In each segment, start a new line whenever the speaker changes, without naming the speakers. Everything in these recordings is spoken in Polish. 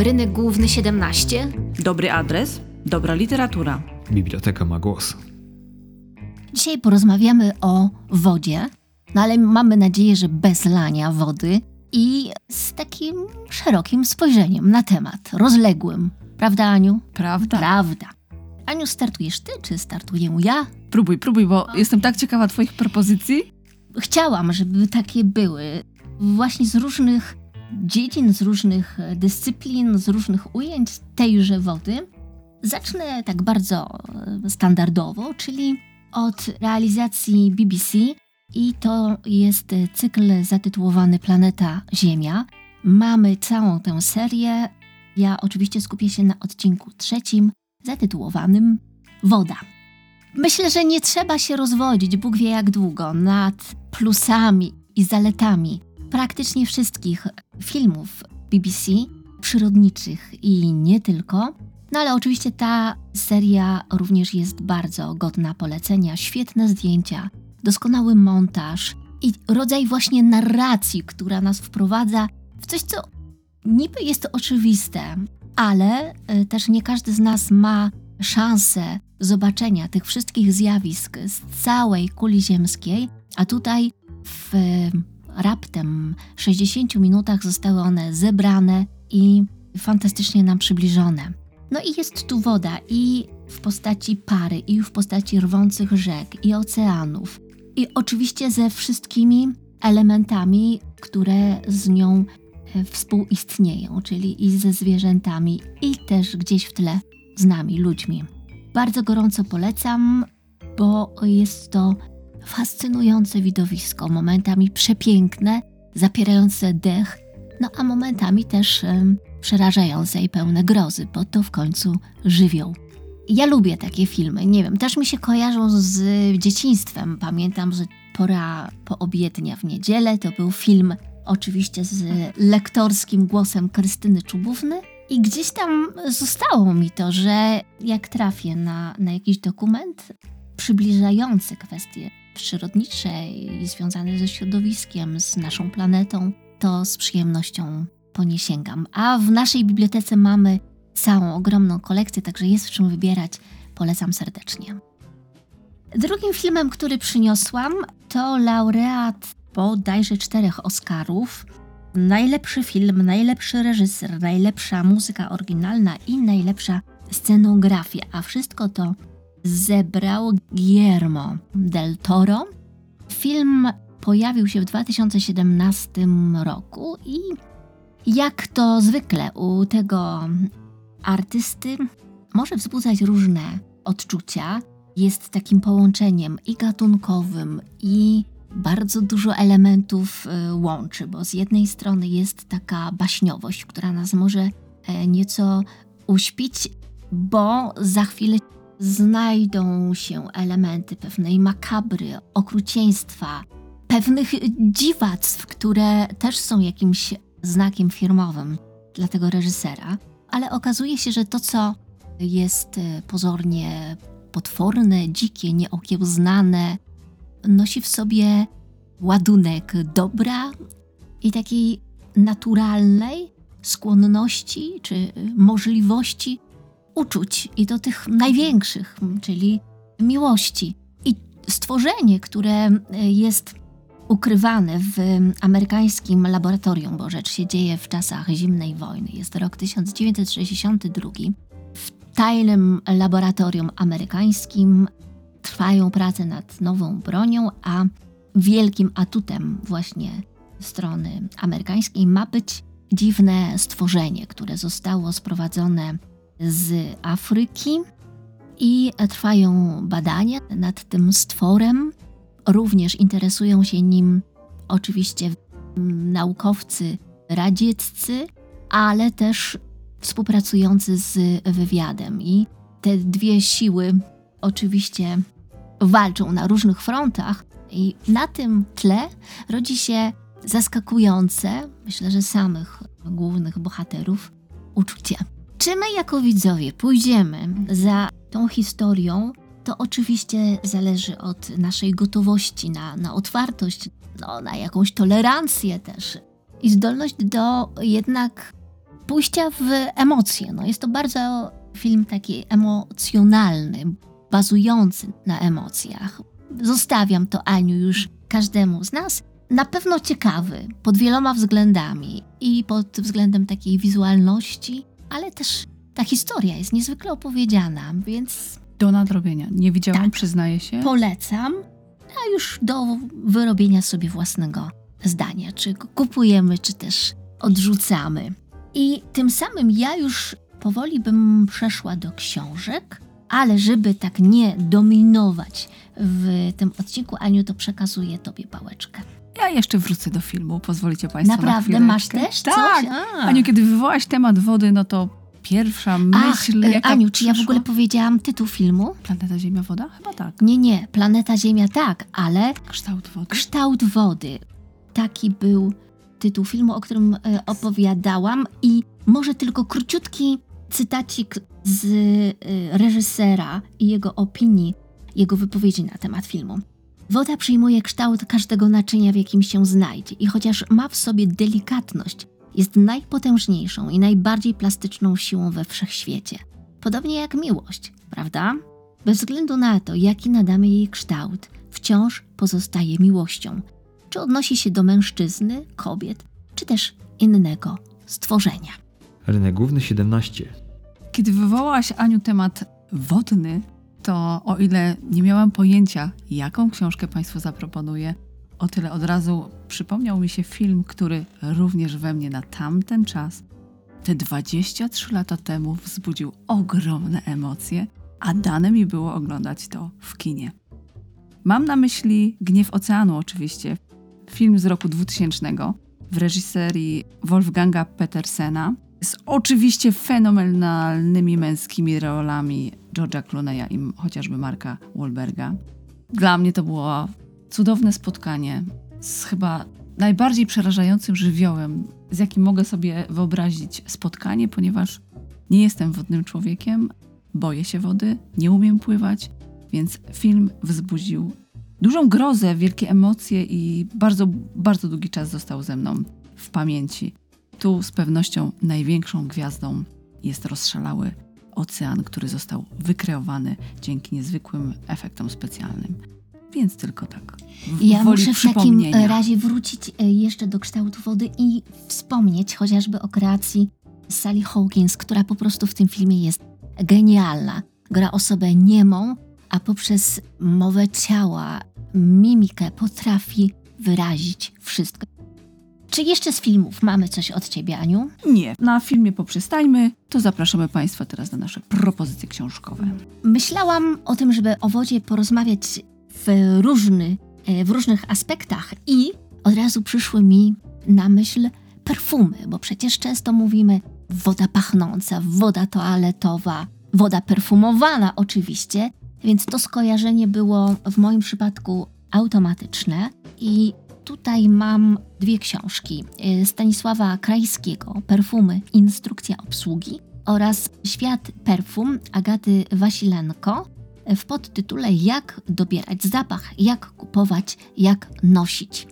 Rynek Główny 17.
Dobry adres, dobra literatura.
Biblioteka ma głos.
Dzisiaj porozmawiamy o wodzie, no ale mamy nadzieję, że bez lania wody i z takim szerokim spojrzeniem na temat, rozległym. Prawda, Aniu?
Prawda?
Prawda. Aniu, startujesz ty, czy startuję ja?
Próbuj, próbuj, bo jestem tak ciekawa twoich propozycji.
Chciałam, żeby takie były właśnie z różnych dziedzin, z różnych e, dyscyplin, z różnych ujęć tejże wody. Zacznę tak bardzo e, standardowo, czyli od realizacji BBC i to jest cykl zatytułowany Planeta Ziemia. Mamy całą tę serię. Ja oczywiście skupię się na odcinku trzecim zatytułowanym Woda. Myślę, że nie trzeba się rozwodzić, Bóg wie jak długo, nad plusami i zaletami praktycznie wszystkich filmów BBC, przyrodniczych i nie tylko. No ale oczywiście ta seria również jest bardzo godna polecenia. Świetne zdjęcia, doskonały montaż i rodzaj właśnie narracji, która nas wprowadza w coś, co niby jest oczywiste, ale y, też nie każdy z nas ma szansę zobaczenia tych wszystkich zjawisk z całej kuli ziemskiej, a tutaj w raptem 60 minutach zostały one zebrane i fantastycznie nam przybliżone. No i jest tu woda i w postaci pary, i w postaci rwących rzek, i oceanów, i oczywiście ze wszystkimi elementami, które z nią e, współistnieją, czyli i ze zwierzętami, i też gdzieś w tle z nami, ludźmi. Bardzo gorąco polecam, bo jest to fascynujące widowisko, momentami przepiękne, zapierające dech, no a momentami też um, przerażające i pełne grozy, bo to w końcu żywioł. Ja lubię takie filmy, nie wiem, też mi się kojarzą z dzieciństwem. Pamiętam, że pora poobiednia w niedzielę to był film oczywiście z lektorskim głosem Krystyny Czubówny. I gdzieś tam zostało mi to, że jak trafię na, na jakiś dokument przybliżający kwestie przyrodnicze i związane ze środowiskiem, z naszą planetą, to z przyjemnością po nie sięgam. A w naszej bibliotece mamy całą ogromną kolekcję, także jest w czym wybierać. Polecam serdecznie. Drugim filmem, który przyniosłam, to laureat bodajże czterech Oscarów. Najlepszy film, najlepszy reżyser, najlepsza muzyka oryginalna i najlepsza scenografia, a wszystko to zebrał Guillermo del Toro. Film pojawił się w 2017 roku i jak to zwykle u tego artysty może wzbudzać różne odczucia. Jest takim połączeniem i gatunkowym, i bardzo dużo elementów y, łączy, bo z jednej strony jest taka baśniowość, która nas może e, nieco uśpić, bo za chwilę znajdą się elementy pewnej makabry, okrucieństwa, pewnych dziwactw, które też są jakimś znakiem firmowym dla tego reżysera, ale okazuje się, że to, co jest e, pozornie potworne, dzikie, nieokiełznane, nosi w sobie ładunek dobra i takiej naturalnej skłonności czy możliwości uczuć i do tych największych, czyli miłości. I stworzenie, które jest ukrywane w amerykańskim laboratorium, bo rzecz się dzieje w czasach zimnej wojny. Jest rok 1962. W tajnym laboratorium amerykańskim trwają prace nad nową bronią, a wielkim atutem właśnie strony amerykańskiej ma być dziwne stworzenie, które zostało sprowadzone z Afryki i trwają badania nad tym stworem. Również interesują się nim oczywiście naukowcy radzieccy, ale też współpracujący z wywiadem. I te dwie siły oczywiście walczą na różnych frontach, i na tym tle rodzi się zaskakujące, myślę, że samych głównych bohaterów, uczucie. Czy my jako widzowie pójdziemy za tą historią, to oczywiście zależy od naszej gotowości na, na otwartość, no, na jakąś tolerancję też i zdolność do jednak pójścia w emocje. No jest to bardzo film taki emocjonalny, bazujący na emocjach. Zostawiam to Aniu już każdemu z nas. Na pewno ciekawy pod wieloma względami i pod względem takiej wizualności, ale też ta historia jest niezwykle opowiedziana, więc
Do nadrobienia. Nie widziałam,
Tak.
przyznaję się.
polecam, a już do wyrobienia sobie własnego zdania, czy go kupujemy, czy też odrzucamy. I tym samym ja już powoli bym przeszła do książek, ale żeby tak nie dominować w tym odcinku, Aniu, to przekazuję tobie pałeczkę.
Ja jeszcze wrócę do filmu, pozwolicie Państwo
Naprawdę,
na
masz też
Tak.
coś? A.
Aniu, kiedy wywołałaś temat wody, no to pierwsza myśl,
Ach, e,
jaka
Aniu, czy ja w ogóle powiedziałam tytuł filmu?
Planeta Ziemia, woda? Chyba tak.
Nie, nie, Planeta Ziemia tak, ale
Kształt wody.
Kształt wody. Taki był tytuł filmu, o którym e, opowiadałam i może tylko króciutki cytacik z e, reżysera i jego opinii, jego wypowiedzi na temat filmu. Woda przyjmuje kształt każdego naczynia, w jakim się znajdzie i chociaż ma w sobie delikatność, jest najpotężniejszą i najbardziej plastyczną siłą we wszechświecie. Podobnie jak miłość, prawda? Bez względu na to, jaki nadamy jej kształt, wciąż pozostaje miłością. Czy odnosi się do mężczyzny, kobiet, czy też innego stworzenia.
Rynek Główny 17.
Kiedy wywołałaś, Aniu, temat wodny, to o ile nie miałam pojęcia, jaką książkę Państwu zaproponuję, o tyle od razu przypomniał mi się film, który również we mnie na tamten czas, te 23 lata temu, wzbudził ogromne emocje, a dane mi było oglądać to w kinie. Mam na myśli Gniew Oceanu, oczywiście. Film z roku 2000 w reżyserii Wolfganga Petersena z oczywiście fenomenalnymi męskimi rolami George'a Clooney'a i chociażby Marka Wahlberga. Dla mnie to było cudowne spotkanie z chyba najbardziej przerażającym żywiołem, z jakim mogę sobie wyobrazić spotkanie, ponieważ nie jestem wodnym człowiekiem, boję się wody, nie umiem pływać, więc film wzbudził dużą grozę, wielkie emocje i bardzo, bardzo długi czas został ze mną w pamięci. Tu z pewnością największą gwiazdą jest rozszalały ocean, który został wykreowany dzięki niezwykłym efektom specjalnym. Więc tylko tak. W
Ja muszę w takim
przypomnienia.
razie wrócić e, jeszcze do kształtu wody i wspomnieć chociażby o kreacji Sally Hawkins, która po prostu w tym filmie jest genialna. Gra osobę niemą, a poprzez mowę ciała, mimikę potrafi wyrazić wszystko. Czy jeszcze z filmów mamy coś od ciebie, Aniu?
Nie, na filmie poprzestańmy, to zapraszamy Państwa teraz na nasze propozycje książkowe.
Myślałam o tym, żeby o wodzie porozmawiać w, różny, e, w różnych aspektach i od razu przyszły mi na myśl perfumy, bo przecież często mówimy woda pachnąca, woda toaletowa, woda perfumowana oczywiście, więc to skojarzenie było w moim przypadku automatyczne i tutaj mam dwie książki e, Stanisława Krajskiego, Perfumy, Instrukcja obsługi oraz Świat perfum Agaty Wasilenko w podtytule Jak dobierać zapach, jak kupować, jak nosić.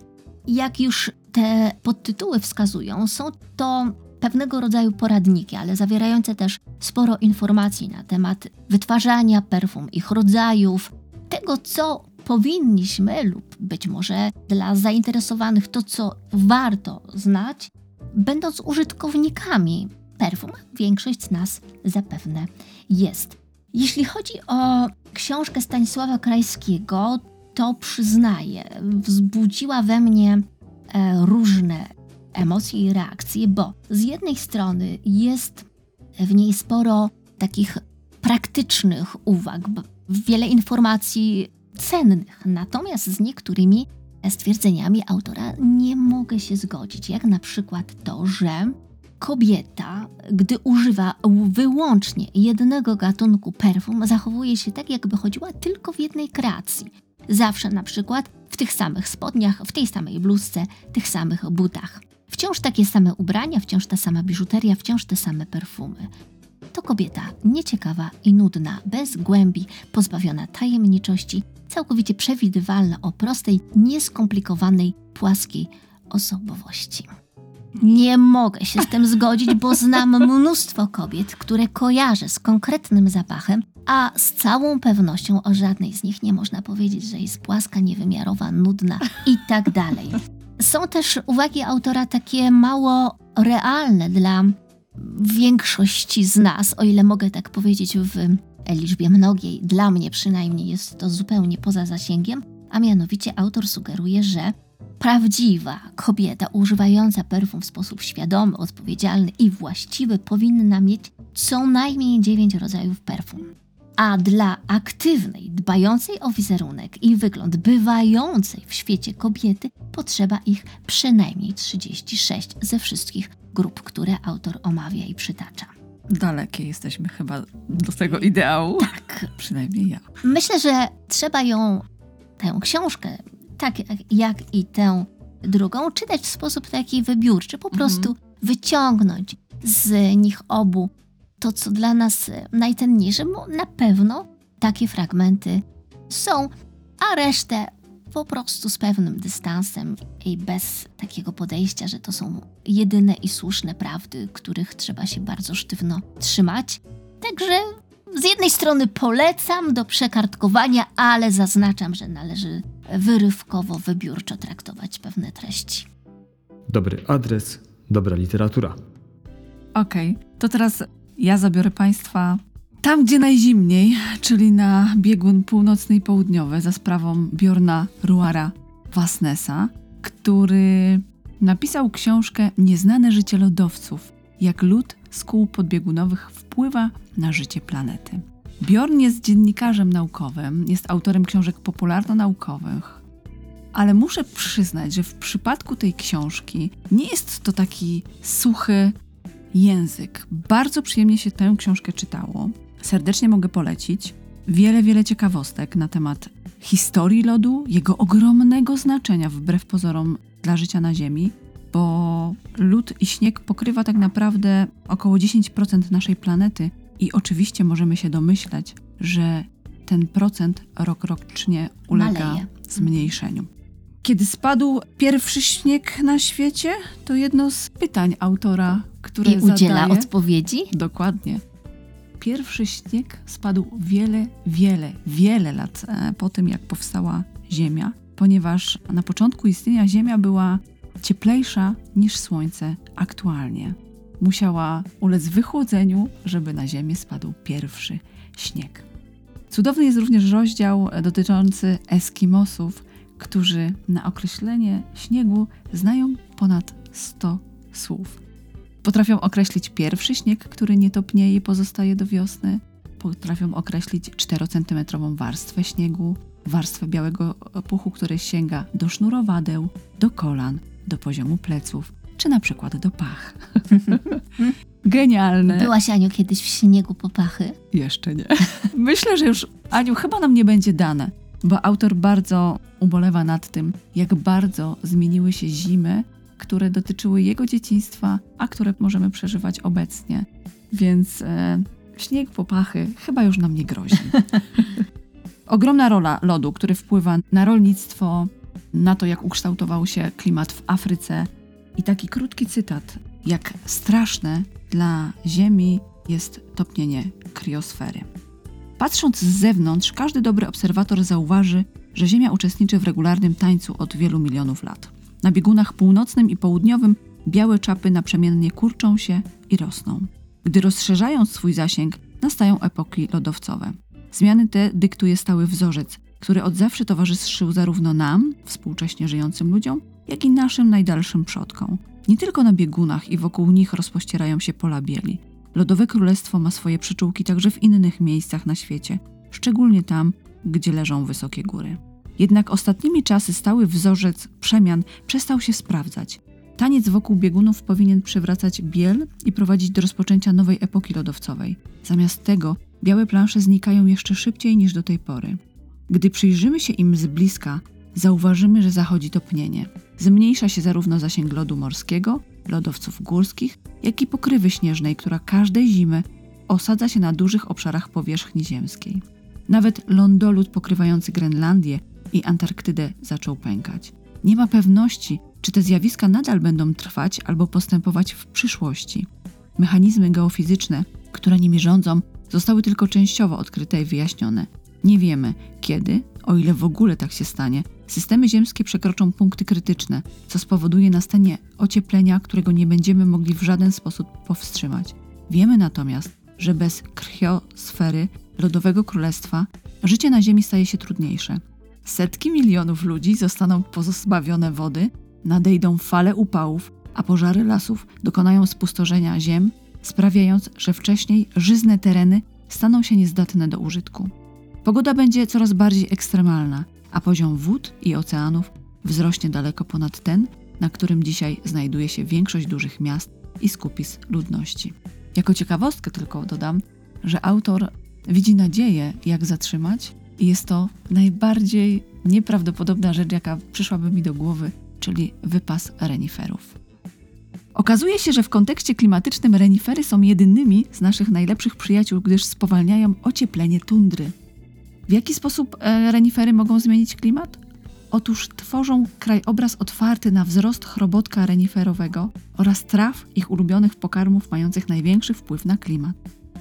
Jak już te podtytuły wskazują, są to pewnego rodzaju poradniki, ale zawierające też sporo informacji na temat wytwarzania perfum, ich rodzajów, tego co powinniśmy lub być może dla zainteresowanych to co warto znać, będąc użytkownikami perfum. Większość z nas zapewne jest. Jeśli chodzi o książkę Stanisława Krajskiego, to przyznaję, wzbudziła we mnie e, różne emocje i reakcje, bo z jednej strony jest w niej sporo takich praktycznych uwag, wiele informacji cennych, natomiast z niektórymi stwierdzeniami autora nie mogę się zgodzić, jak na przykład to, że kobieta, gdy używa wyłącznie jednego gatunku perfum, zachowuje się tak, jakby chodziła tylko w jednej kreacji. Zawsze na przykład w tych samych spodniach, w tej samej bluzce, tych samych butach. Wciąż takie same ubrania, wciąż ta sama biżuteria, wciąż te same perfumy. To kobieta nieciekawa i nudna, bez głębi, pozbawiona tajemniczości, całkowicie przewidywalna o prostej, nieskomplikowanej, płaskiej osobowości. Nie mogę się z tym zgodzić, bo znam mnóstwo kobiet, które kojarzę z konkretnym zapachem, a z całą pewnością o żadnej z nich nie można powiedzieć, że jest płaska, niewymiarowa, nudna i tak dalej. Są też uwagi autora takie mało realne dla większości z nas, o ile mogę tak powiedzieć w liczbie mnogiej. Dla mnie przynajmniej jest to zupełnie poza zasięgiem, a mianowicie autor sugeruje, że prawdziwa kobieta używająca perfum w sposób świadomy, odpowiedzialny i właściwy powinna mieć co najmniej dziewięć rodzajów perfum. A dla aktywnej, dbającej o wizerunek i wygląd, bywającej w świecie kobiety, potrzeba ich przynajmniej 36 ze wszystkich grup, które autor omawia i przytacza.
Dalekie jesteśmy chyba do tego ideału.
Tak,
Przynajmniej ja.
Myślę, że trzeba ją, tę książkę, tak jak, jak i tę drugą, czytać w sposób taki wybiórczy, po prostu wyciągnąć z nich obu to, co dla nas najcenniejsze, bo na pewno takie fragmenty są, a resztę po prostu z pewnym dystansem i bez takiego podejścia, że to są jedyne i słuszne prawdy, których trzeba się bardzo sztywno trzymać. Także z jednej strony polecam do przekartkowania, ale zaznaczam, że należy wyrywkowo, wybiórczo traktować pewne treści.
Dobry adres, dobra literatura.
Okej, to teraz ja zabiorę Państwa tam, gdzie najzimniej, czyli na biegun północny i południowy za sprawą Bjorna Ruara Wasnesa, który napisał książkę Nieznane życie lodowców, jak lód z kół podbiegunowych wpływa na życie planety. Bjorn jest dziennikarzem naukowym, jest autorem książek popularno-naukowych, ale muszę przyznać, że w przypadku tej książki nie jest to taki suchy język. Bardzo przyjemnie się tę książkę czytało. Serdecznie mogę polecić. Wiele, wiele ciekawostek na temat historii lodu, jego ogromnego znaczenia wbrew pozorom dla życia na Ziemi, bo lód i śnieg pokrywa tak naprawdę około 10% naszej planety i oczywiście możemy się domyślać, że ten procent rok rocznie ulega
Maleje.
zmniejszeniu. Kiedy spadł pierwszy śnieg na świecie, to jedno z pytań autora, które
I udziela
zadaje,
odpowiedzi.
Dokładnie. Pierwszy śnieg spadł wiele, wiele, wiele lat e, po tym, jak powstała Ziemia, ponieważ na początku istnienia Ziemia była cieplejsza niż Słońce aktualnie. Musiała ulec wychłodzeniu, żeby na Ziemię spadł pierwszy śnieg. Cudowny jest również rozdział dotyczący Eskimosów, którzy na określenie śniegu znają ponad 100 słów. Potrafią określić pierwszy śnieg, który nie topnieje i pozostaje do wiosny. Potrafią określić 4-centymetrową warstwę śniegu, warstwę białego puchu, który sięga do sznurowadeł, do kolan, do poziomu pleców, czy na przykład do pach. Genialne.
Byłaś, Aniu, kiedyś w śniegu popachy?
Jeszcze nie. Myślę, że już, Aniu, chyba nam nie będzie dane, bo autor bardzo ubolewa nad tym, jak bardzo zmieniły się zimy, które dotyczyły jego dzieciństwa, a które możemy przeżywać obecnie. Więc e, śnieg popachy chyba już nam nie grozi. Ogromna rola lodu, który wpływa na rolnictwo, na to, jak ukształtował się klimat w Afryce. I taki krótki cytat, jak straszne dla Ziemi jest topnienie kriosfery. Patrząc z zewnątrz, każdy dobry obserwator zauważy, że Ziemia uczestniczy w regularnym tańcu od wielu milionów lat. Na biegunach północnym i południowym białe czapy naprzemiennie kurczą się i rosną. Gdy rozszerzają swój zasięg, nastają epoki lodowcowe. Zmiany te dyktuje stały wzorzec, który od zawsze towarzyszył zarówno nam, współcześnie żyjącym ludziom, jak i naszym najdalszym przodkom. Nie tylko na biegunach i wokół nich rozpościerają się pola bieli. Lodowe Królestwo ma swoje przyczółki także w innych miejscach na świecie, szczególnie tam, gdzie leżą wysokie góry. Jednak ostatnimi czasy stały wzorzec przemian przestał się sprawdzać. Taniec wokół biegunów powinien przywracać biel i prowadzić do rozpoczęcia nowej epoki lodowcowej. Zamiast tego białe plansze znikają jeszcze szybciej niż do tej pory. Gdy przyjrzymy się im z bliska, zauważymy, że zachodzi topnienie. Zmniejsza się zarówno zasięg lodu morskiego, lodowców górskich, jak i pokrywy śnieżnej, która każdej zimy osadza się na dużych obszarach powierzchni ziemskiej. Nawet lądolód pokrywający Grenlandię i Antarktydę zaczął pękać. Nie ma pewności, Czy te zjawiska nadal będą trwać albo postępować w przyszłości? Mechanizmy geofizyczne, które nimi rządzą, zostały tylko częściowo odkryte i wyjaśnione. Nie wiemy, kiedy, o ile w ogóle tak się stanie, systemy ziemskie przekroczą punkty krytyczne, co spowoduje nastanie ocieplenia, którego nie będziemy mogli w żaden sposób powstrzymać. Wiemy natomiast, że bez krwiosfery lodowego królestwa życie na Ziemi staje się trudniejsze. Setki milionów ludzi zostaną pozbawione wody, nadejdą fale upałów, a pożary lasów dokonają spustoszenia ziem, sprawiając, że wcześniej żyzne tereny staną się niezdatne do użytku. Pogoda będzie coraz bardziej ekstremalna, a poziom wód i oceanów wzrośnie daleko ponad ten, na którym dzisiaj znajduje się większość dużych miast i skupis ludności. Jako ciekawostkę tylko dodam, że autor widzi nadzieję, jak zatrzymać, i jest to najbardziej nieprawdopodobna rzecz, jaka przyszłaby mi do głowy, czyli wypas reniferów. Okazuje się, że w kontekście klimatycznym renifery są jedynymi z naszych najlepszych przyjaciół, gdyż spowalniają ocieplenie tundry. W jaki sposób e, renifery mogą zmienić klimat? Otóż tworzą krajobraz otwarty na wzrost chrobotka reniferowego oraz traw ich ulubionych pokarmów mających największy wpływ na klimat.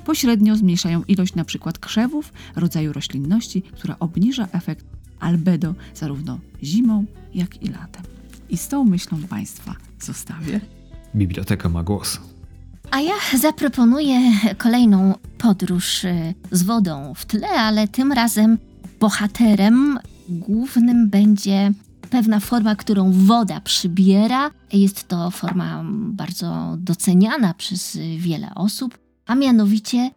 Pośrednio zmniejszają ilość np. krzewów, rodzaju roślinności, która obniża efekt albedo zarówno zimą, jak i latem. I z tą myślą Państwa zostawię.
Biblioteka ma głos.
A ja zaproponuję kolejną podróż y, z wodą w tle, ale tym razem bohaterem głównym będzie pewna forma, którą woda przybiera. Jest to forma bardzo doceniana przez wiele osób, a mianowicie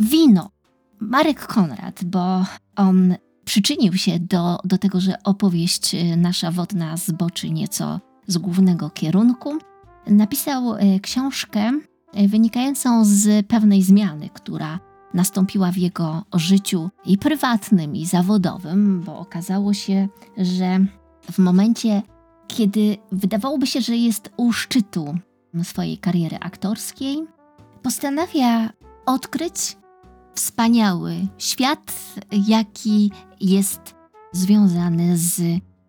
wino. Marek Konrad, bo on przyczynił się do, do tego, że opowieść y, nasza wodna zboczy nieco z głównego kierunku. Napisał y, książkę y, wynikającą z pewnej zmiany, która nastąpiła w jego życiu i prywatnym, i zawodowym, bo okazało się, że w momencie, kiedy wydawałoby się, że jest u szczytu swojej kariery aktorskiej, postanawia odkryć wspaniały świat, jaki jest związany z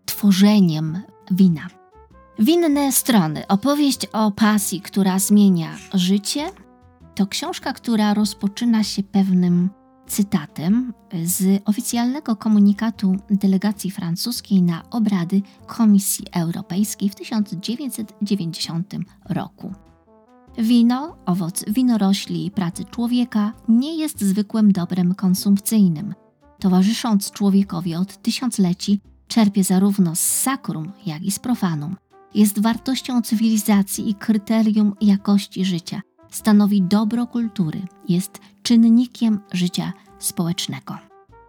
tworzeniem wina. Winne strony. Opowieść o pasji, która zmienia życie, to książka, która rozpoczyna się pewnym cytatem z oficjalnego komunikatu delegacji francuskiej na obrady Komisji Europejskiej w 1990 roku. Wino, owoc winorośli i pracy człowieka, nie jest zwykłym dobrem konsumpcyjnym. Towarzysząc człowiekowi od tysiącleci, czerpie zarówno z sakrum, jak i z profanum. Jest wartością cywilizacji i kryterium jakości życia. Stanowi dobro kultury, jest czynnikiem życia społecznego.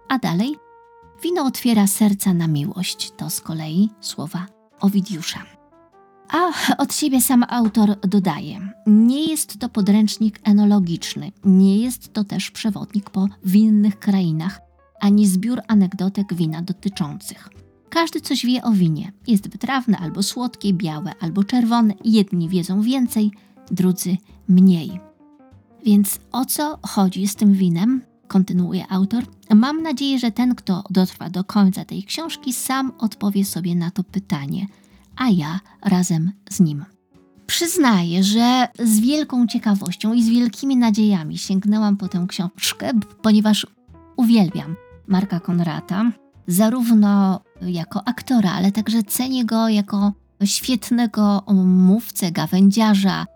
A dalej, wino otwiera serca na miłość. To z kolei słowa Owidiusza. A od siebie sam autor dodaje: Nie jest to podręcznik enologiczny, nie jest to też przewodnik po winnych krainach, ani zbiór anegdotek wina dotyczących. Każdy coś wie o winie. Jest wytrawne albo słodkie, białe albo czerwone. Jedni wiedzą więcej, drudzy mniej. Więc o co chodzi z tym winem? Kontynuuje autor. Mam nadzieję, że ten, kto dotrwa do końca tej książki, sam odpowie sobie na to pytanie – a ja razem z nim. Przyznaję, że z wielką ciekawością i z wielkimi nadziejami sięgnęłam po tę książkę, ponieważ uwielbiam Marka Konrata, zarówno jako aktora, ale także cenię go jako świetnego mówcę, gawędziarza,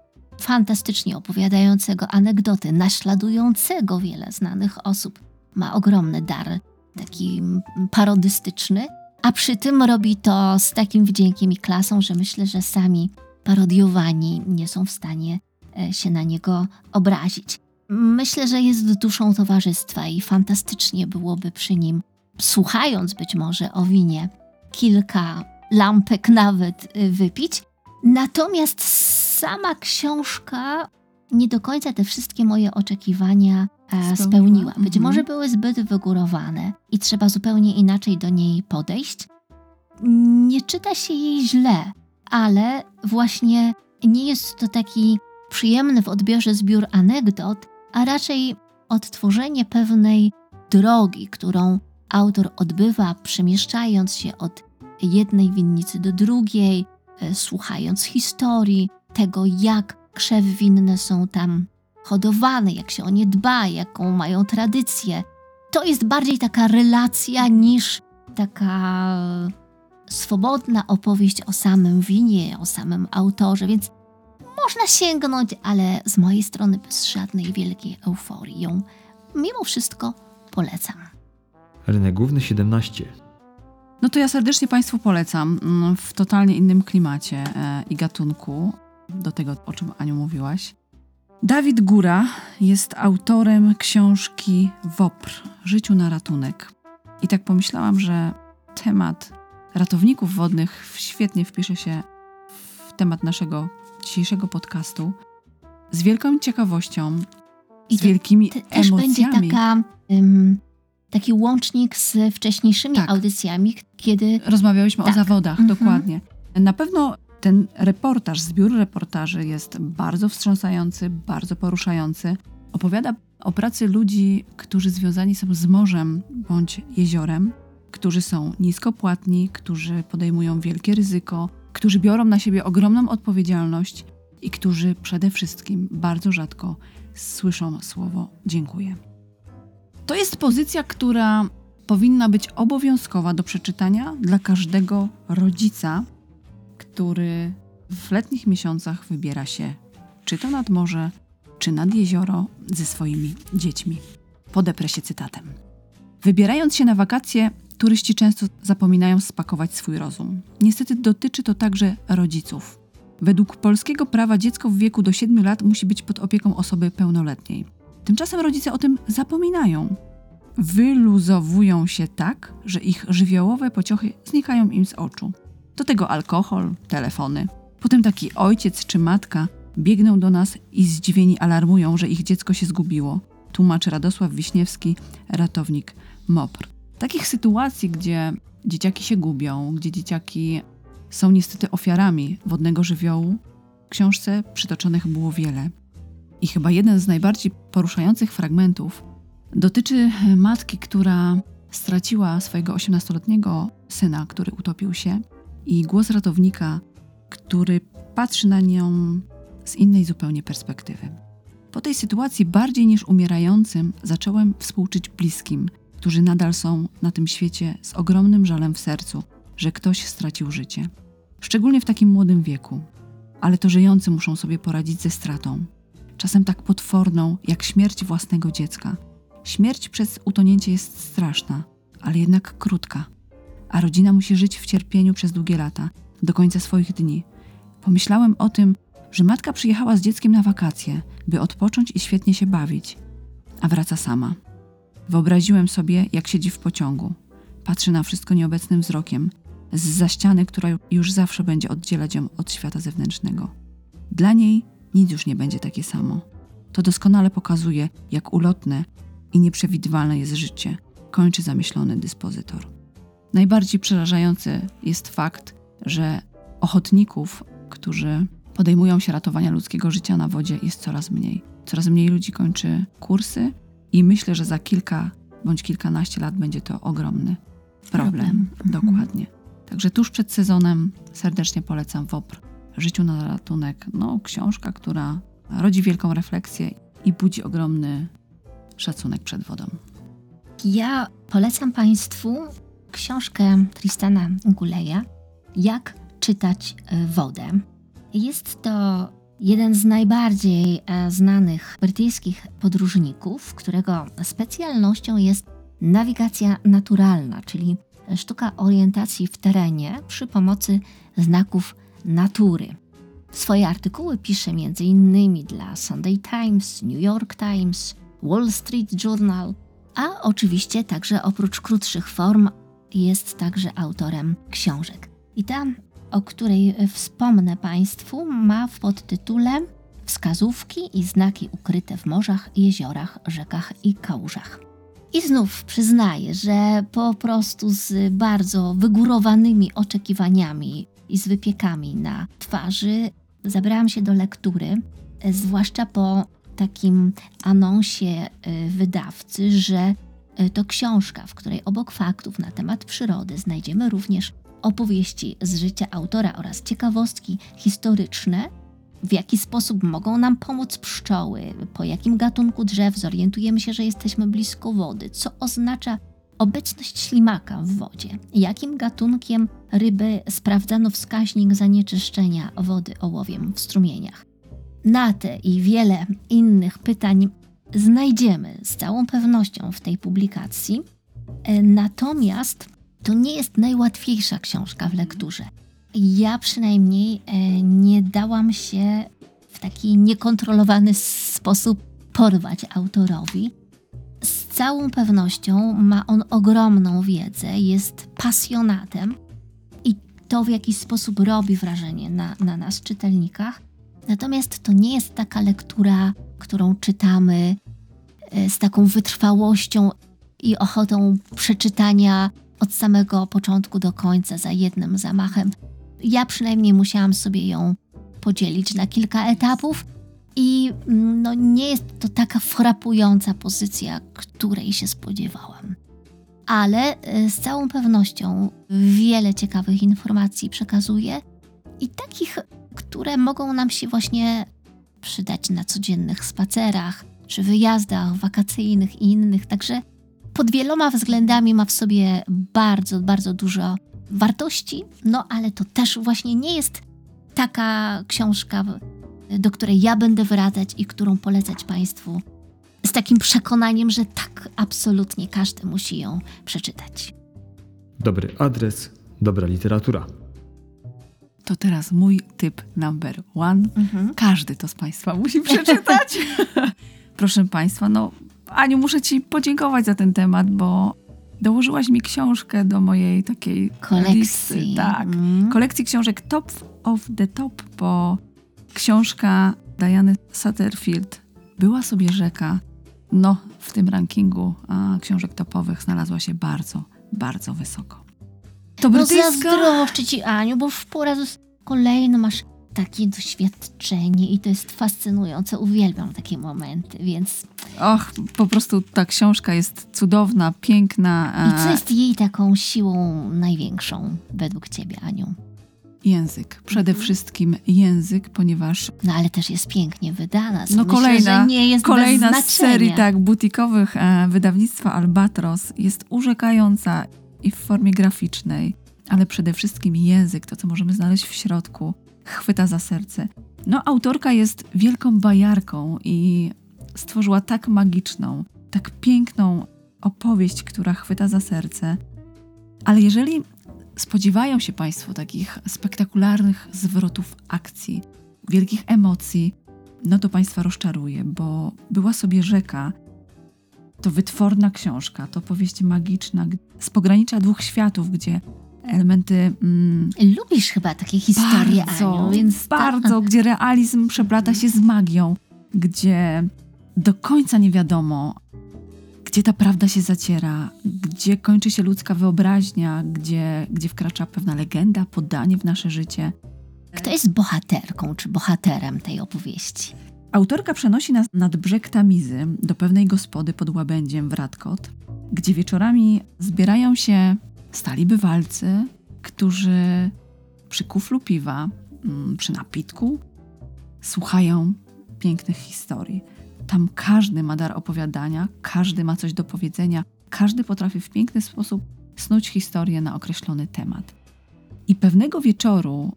fantastycznie opowiadającego anegdoty, naśladującego wiele znanych osób. Ma ogromny dar, taki parodystyczny a przy tym robi to z takim wdziękiem i klasą, że myślę, że sami parodiowani nie są w stanie e, się na niego obrazić. Myślę, że jest duszą towarzystwa i fantastycznie byłoby przy nim, słuchając być może o winie, kilka lampek nawet e, wypić. Natomiast sama książka nie do końca te wszystkie moje oczekiwania e, spełniła. Być mhm. może były zbyt wygórowane i trzeba zupełnie inaczej do niej podejść. Nie czyta się jej źle, ale właśnie nie jest to taki przyjemny w odbiorze zbiór anegdot, a raczej odtworzenie pewnej drogi, którą autor odbywa, przemieszczając się od jednej winnicy do drugiej, e, słuchając historii tego, jak krzewy winne są tam hodowane, jak się o nie dba, jaką mają tradycję. To jest bardziej taka relacja niż taka swobodna opowieść o samym winie, o samym autorze, więc można sięgnąć, ale z mojej strony bez żadnej wielkiej euforii. Ją mimo wszystko polecam.
Rynek główny 17.
No to ja serdecznie Państwu polecam mm, w totalnie innym klimacie e, i gatunku, do tego, o czym Aniu mówiłaś. Dawid Góra jest autorem książki WOPR Życiu na ratunek. I tak pomyślałam, że temat ratowników wodnych świetnie wpisze się w temat naszego dzisiejszego podcastu. Z wielką ciekawością,
I
z wielkimi
te, też
emocjami.
będzie taka, ym, taki łącznik z wcześniejszymi
Tak.
audycjami, kiedy
Rozmawiałyśmy o
Tak.
zawodach,
Mhm.
dokładnie. Na pewno ten reportaż, zbiór reportaży jest bardzo wstrząsający, bardzo poruszający. Opowiada o pracy ludzi, którzy związani są z morzem bądź jeziorem, którzy są niskopłatni, którzy podejmują wielkie ryzyko, którzy biorą na siebie ogromną odpowiedzialność i którzy przede wszystkim bardzo rzadko słyszą słowo dziękuję. To jest pozycja, która powinna być obowiązkowa do przeczytania dla każdego rodzica, który w letnich miesiącach wybiera się czy to nad morze, czy nad jezioro ze swoimi dziećmi. Podeprę się cytatem. Wybierając się na wakacje, turyści często zapominają spakować swój rozum. Niestety dotyczy to także rodziców. Według polskiego prawa dziecko w wieku do 7 lat musi być pod opieką osoby pełnoletniej. Tymczasem rodzice o tym zapominają. Wyluzowują się tak, że ich żywiołowe pociochy znikają im z oczu. Do tego alkohol, telefony. Potem taki ojciec czy matka biegną do nas i zdziwieni alarmują, że ich dziecko się zgubiło. Tłumaczy Radosław Wiśniewski, ratownik MOPR. Takich sytuacji, gdzie dzieciaki się gubią, gdzie dzieciaki są niestety ofiarami wodnego żywiołu, w książce przytoczonych było wiele. I chyba jeden z najbardziej poruszających fragmentów dotyczy matki, która straciła swojego 18-letniego syna, który utopił się, i głos ratownika, który patrzy na nią z innej zupełnie perspektywy. Po tej sytuacji, bardziej niż umierającym, zacząłem współczuć bliskim, którzy nadal są na tym świecie z ogromnym żalem w sercu, że ktoś stracił życie. Szczególnie w takim młodym wieku. Ale to żyjący muszą sobie poradzić ze stratą. Czasem tak potworną, jak śmierć własnego dziecka. Śmierć przez utonięcie jest straszna, ale jednak krótka. A rodzina musi żyć w cierpieniu przez długie lata, do końca swoich dni. Pomyślałem o tym, że matka przyjechała z dzieckiem na wakacje, by odpocząć i świetnie się bawić, a wraca sama. Wyobraziłem sobie, jak siedzi w pociągu. Patrzy na wszystko nieobecnym wzrokiem, z za ściany, która już zawsze będzie oddzielać ją od świata zewnętrznego. Dla niej nic już nie będzie takie samo. To doskonale pokazuje, jak ulotne i nieprzewidywalne jest życie, kończy zamyślony dyspozytor. Najbardziej przerażający jest fakt, że ochotników, którzy podejmują się ratowania ludzkiego życia na wodzie, jest coraz mniej. Coraz mniej ludzi kończy kursy i myślę, że za kilka bądź kilkanaście lat będzie to ogromny problem.
Problem. Mhm.
Dokładnie. Także tuż przed sezonem serdecznie polecam WOPR Życiu na ratunek. No, książka, która rodzi wielką refleksję i budzi ogromny szacunek przed wodą.
Ja polecam Państwu książkę Tristana Guleja Jak czytać e, wodę. Jest to jeden z najbardziej e, znanych brytyjskich podróżników, którego specjalnością jest nawigacja naturalna, czyli sztuka orientacji w terenie przy pomocy znaków natury. Swoje artykuły pisze m.in. dla Sunday Times, New York Times, Wall Street Journal, a oczywiście także oprócz krótszych form jest także autorem książek. I ta, o której wspomnę Państwu, ma w podtytule Wskazówki i znaki ukryte w morzach, jeziorach, rzekach i kałużach. I znów przyznaję, że po prostu z bardzo wygórowanymi oczekiwaniami i z wypiekami na twarzy. Zabrałam się do lektury, e, zwłaszcza po takim anonsie e, wydawcy, że e, to książka, w której obok faktów na temat przyrody znajdziemy również opowieści z życia autora oraz ciekawostki historyczne, w jaki sposób mogą nam pomóc pszczoły, po jakim gatunku drzew zorientujemy się, że jesteśmy blisko wody, co oznacza obecność ślimaka w wodzie, jakim gatunkiem ryby sprawdzano wskaźnik zanieczyszczenia wody ołowiem w strumieniach. Na te i wiele innych pytań znajdziemy z całą pewnością w tej publikacji. E, Natomiast to nie jest najłatwiejsza książka w lekturze. Ja przynajmniej e, nie dałam się w taki niekontrolowany sposób porwać autorowi. Całą pewnością ma on ogromną wiedzę, jest pasjonatem i to w jakiś sposób robi wrażenie na, na nas, czytelnikach. Natomiast to nie jest taka lektura, którą czytamy e, z taką wytrwałością i ochotą przeczytania od samego początku do końca za jednym zamachem. Ja przynajmniej musiałam sobie ją podzielić na kilka etapów i mm, no, nie jest to taka frapująca pozycja, której się spodziewałam. Ale e, z całą pewnością wiele ciekawych informacji przekazuje i takich, które mogą nam się właśnie przydać na codziennych spacerach czy wyjazdach wakacyjnych i innych. Także pod wieloma względami ma w sobie bardzo, bardzo dużo wartości, no ale to też właśnie nie jest taka książka, do której ja będę wracać i którą polecać Państwu z takim przekonaniem, że tak, absolutnie każdy musi ją przeczytać.
Dobry adres, dobra literatura.
To teraz mój typ number one. Każdy to z Państwa musi przeczytać. Proszę Państwa, no Aniu, muszę Ci podziękować za ten temat, bo dołożyłaś mi książkę do mojej takiej
Kolekcji.
listy. Tak,
Mm.
kolekcji książek Top of the Top, bo książka Diany Satterfield była sobie rzeka. No, w tym rankingu a, książek topowych znalazła się bardzo, bardzo wysoko. To
No
brytyjska...
zazdroszczę Ci, Aniu, bo już po raz kolejny masz takie doświadczenie i to jest fascynujące. Uwielbiam takie momenty, więc...
Och, po prostu ta książka jest cudowna, piękna.
I co jest jej taką siłą największą według Ciebie, Aniu?
Język. Przede wszystkim język, ponieważ
No ale też jest pięknie wydana, co
no
myślę,
kolejna,
nie jest
kolejna z serii tak butikowych e, wydawnictwa Albatros jest urzekająca i w formie graficznej, ale przede wszystkim język, to co możemy znaleźć w środku, chwyta za serce. No autorka jest wielką bajarką i stworzyła tak magiczną, tak piękną opowieść, która chwyta za serce. Ale jeżeli spodziewają się Państwo takich spektakularnych zwrotów akcji, wielkich emocji, no to Państwa rozczaruje, bo była sobie rzeka. To wytworna książka, to powieść magiczna z pogranicza dwóch światów, gdzie elementy mm,
Lubisz chyba takie historie,
bardzo,
Aniu, więc
bardzo, gdzie realizm przeplata się z magią, gdzie do końca nie wiadomo, gdzie ta prawda się zaciera, gdzie kończy się ludzka wyobraźnia, gdzie, gdzie wkracza pewna legenda, podanie w nasze życie.
Kto jest bohaterką czy bohaterem tej opowieści?
Autorka przenosi nas nad brzeg Tamizy do pewnej gospody pod łabędziem w Radkot, gdzie wieczorami zbierają się stali bywalcy, którzy przy kuflu piwa, mm, przy napitku, słuchają pięknych historii. Tam każdy ma dar opowiadania, każdy ma coś do powiedzenia, każdy potrafi w piękny sposób snuć historię na określony temat. I pewnego wieczoru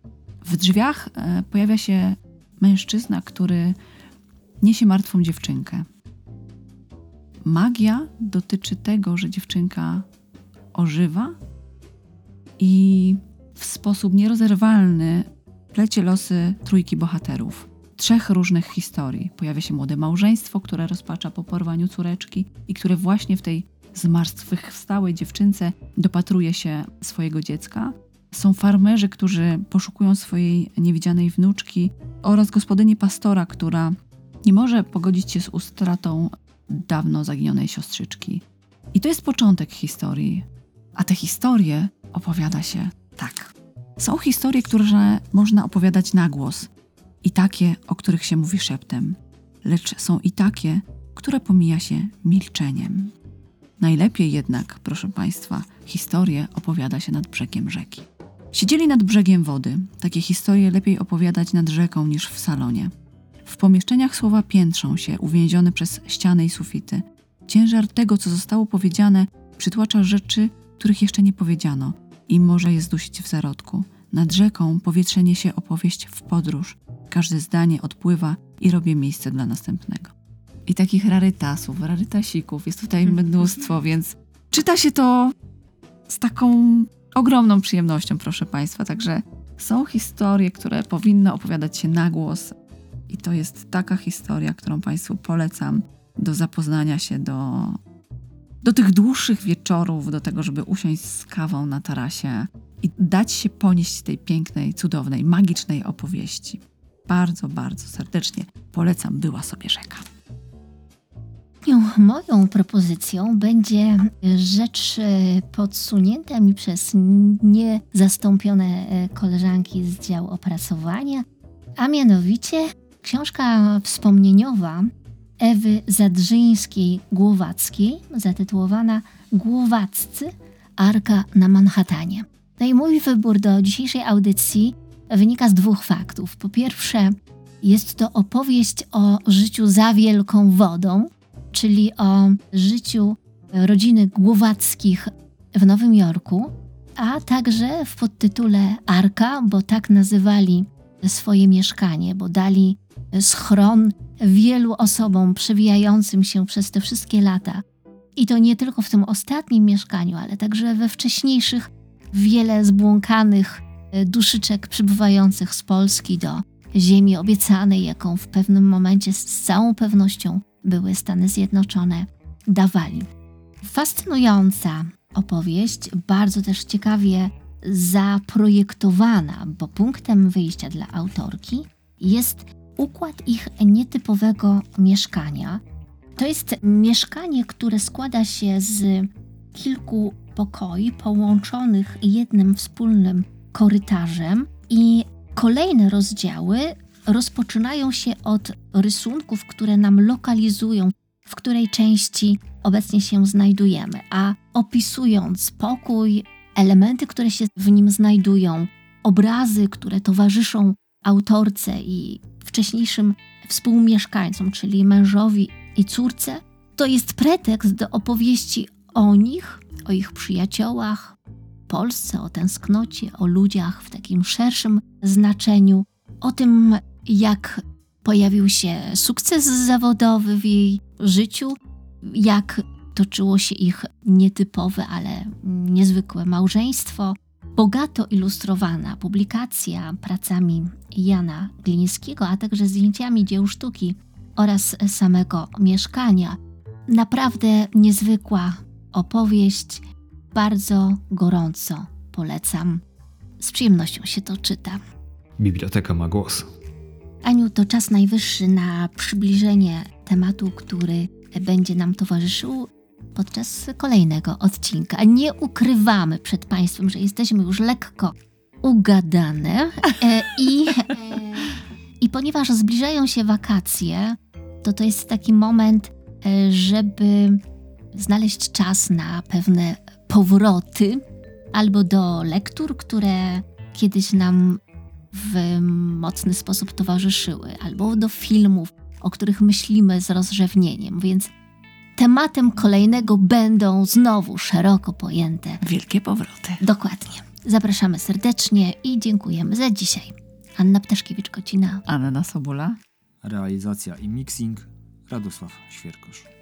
w drzwiach e, pojawia się mężczyzna, który niesie martwą dziewczynkę. Magia dotyczy tego, że dziewczynka ożywa i w sposób nierozerwalny plecie losy trójki bohaterów. Trzech różnych historii. Pojawia się młode małżeństwo, które rozpacza po porwaniu córeczki i które właśnie w tej zmartwychwstałej dziewczynce dopatruje się swojego dziecka. Są farmerzy, którzy poszukują swojej niewidzianej wnuczki oraz gospodyni pastora, która nie może pogodzić się z utratą dawno zaginionej siostrzyczki. I to jest początek historii. A te historie opowiada się tak. Są historie, które można opowiadać na głos i takie, o których się mówi szeptem, lecz są i takie, które pomija się milczeniem. Najlepiej jednak, proszę Państwa, historię opowiada się nad brzegiem rzeki. Siedzieli nad brzegiem wody. Takie historie lepiej opowiadać nad rzeką niż w salonie. W pomieszczeniach słowa piętrzą się, uwięzione przez ściany i sufity. Ciężar tego, co zostało powiedziane, przytłacza rzeczy, których jeszcze nie powiedziano i może je zdusić w zarodku. Nad rzeką powietrze niesie opowieść w podróż. Każde zdanie odpływa i robię miejsce dla następnego. I takich rarytasów, rarytasików jest tutaj mnóstwo, więc czyta się to z taką ogromną przyjemnością, proszę Państwa. Także są historie, które powinny opowiadać się na głos. I to jest taka historia, którą Państwu polecam do zapoznania się, do, do tych dłuższych wieczorów, do tego, żeby usiąść z kawą na tarasie i dać się ponieść tej pięknej, cudownej, magicznej opowieści. Bardzo, bardzo serdecznie polecam Była sobie rzeka.
Moją propozycją będzie rzecz e, podsunięta mi przez niezastąpione e, koleżanki z działu opracowania, a mianowicie książka wspomnieniowa Ewy Zadrzyńskiej-Głowackiej, zatytułowana Głowaccy Arka na Manhattanie. No i mój wybór do dzisiejszej audycji wynika z dwóch faktów. Po pierwsze, jest to opowieść o życiu za wielką wodą, czyli o życiu rodziny Głowackich w Nowym Jorku, a także w podtytule Arka, bo tak nazywali swoje mieszkanie, bo dali schron wielu osobom przewijającym się przez te wszystkie lata. I to nie tylko w tym ostatnim mieszkaniu, ale także we wcześniejszych wiele zbłąkanych duszyczek przybywających z Polski do ziemi obiecanej, jaką w pewnym momencie z całą pewnością były Stany Zjednoczone, dawali. Fascynująca opowieść, bardzo też ciekawie zaprojektowana, bo punktem wyjścia dla autorki jest układ ich nietypowego mieszkania. To jest mieszkanie, które składa się z kilku pokoi połączonych jednym wspólnym korytarzem i kolejne rozdziały rozpoczynają się od rysunków, które nam lokalizują, w której części obecnie się znajdujemy, a opisując pokój, elementy, które się w nim znajdują, obrazy, które towarzyszą autorce i wcześniejszym współmieszkańcom, czyli mężowi i córce, to jest pretekst do opowieści o nich, o ich przyjaciołach, Polsce, o tęsknocie, o ludziach w takim szerszym znaczeniu, o tym, jak pojawił się sukces zawodowy w jej życiu, jak toczyło się ich nietypowe, ale niezwykłe małżeństwo. Bogato ilustrowana publikacja pracami Jana Glińskiego, a także zdjęciami dzieł sztuki oraz samego mieszkania. Naprawdę niezwykła opowieść, bardzo gorąco polecam. Z przyjemnością się to czyta.
Biblioteka ma głos.
Aniu, to czas najwyższy na przybliżenie tematu, który będzie nam towarzyszył podczas kolejnego odcinka. Nie ukrywamy przed Państwem, że jesteśmy już lekko ugadane e, i, e, i ponieważ zbliżają się wakacje, to to jest taki moment, e, żeby znaleźć czas na pewne powroty albo do lektur, które kiedyś nam w mocny sposób towarzyszyły, albo do filmów, o których myślimy z rozrzewnieniem, więc tematem kolejnego będą znowu szeroko pojęte
Wielkie powroty.
Dokładnie. Zapraszamy serdecznie i dziękujemy za dzisiaj. Anna Ptaszkiewicz-Kocina.
Anna Sobula.
Realizacja i mixing Radosław Świerkosz.